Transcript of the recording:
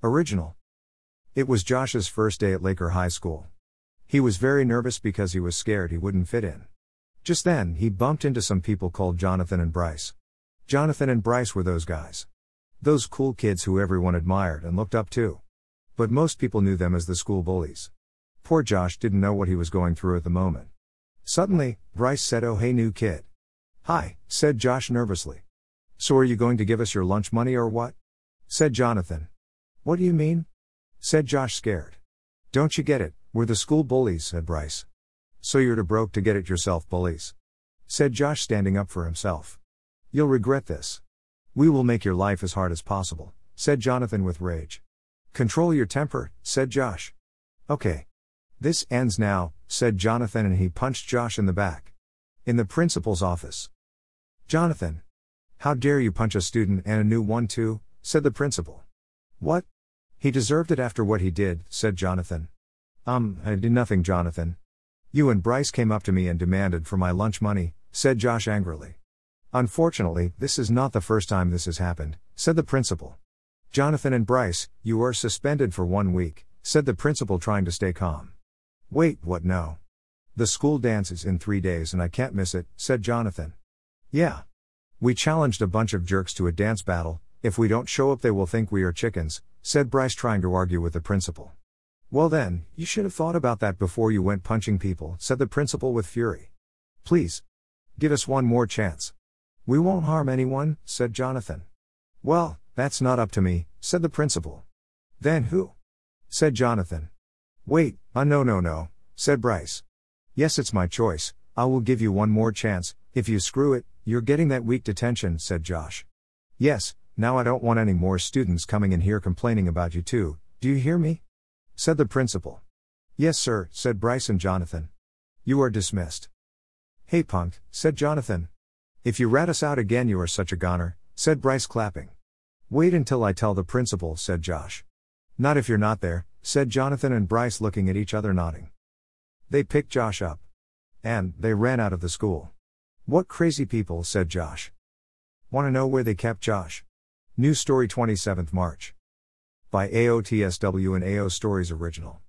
Original. It was Josh's first day at Laker High School. He was very nervous because he was scared he wouldn't fit in. Just then, he bumped into some people called Jonathan and Bryce. Jonathan and Bryce were those guys. Those cool kids who everyone admired and looked up to. But most people knew them as the school bullies. Poor Josh didn't know what he was going through at the moment. Suddenly, Bryce said, Oh, hey, new kid. Hi, said Josh nervously. So are you going to give us your lunch money or what? said Jonathan. What do you mean? said Josh scared. Don't you get it? We're the school bullies, said Bryce. So you're too broke to get it yourself, bullies. said Josh, standing up for himself. You'll regret this. We will make your life as hard as possible, said Jonathan with rage. Control your temper, said Josh. Okay. This ends now, said Jonathan, and he punched Josh in the back. In the principal's office. Jonathan. How dare you punch a student and a new one too, said the principal. What? He deserved it after what he did, said Jonathan. Um, I did nothing, Jonathan. You and Bryce came up to me and demanded for my lunch money, said Josh angrily. Unfortunately, this is not the first time this has happened, said the principal. Jonathan and Bryce, you are suspended for one week, said the principal trying to stay calm. Wait, what no? The school dance is in three days and I can't miss it, said Jonathan. Yeah. We challenged a bunch of jerks to a dance battle, if we don't show up, they will think we are chickens, said Bryce, trying to argue with the principal. Well, then, you should have thought about that before you went punching people, said the principal with fury. Please. Give us one more chance. We won't harm anyone, said Jonathan. Well, that's not up to me, said the principal. Then who? said Jonathan. Wait, uh, no, no, no, said Bryce. Yes, it's my choice, I will give you one more chance, if you screw it, you're getting that week detention, said Josh. Yes, now I don't want any more students coming in here complaining about you too, do you hear me? said the principal. Yes, sir, said Bryce and Jonathan. You are dismissed. Hey, punk, said Jonathan. If you rat us out again, you are such a goner, said Bryce, clapping. Wait until I tell the principal, said Josh. Not if you're not there, said Jonathan and Bryce, looking at each other, nodding. They picked Josh up. And, they ran out of the school. What crazy people, said Josh. Want to know where they kept Josh? News Story 27th March. By AOTSW and AO Stories Original.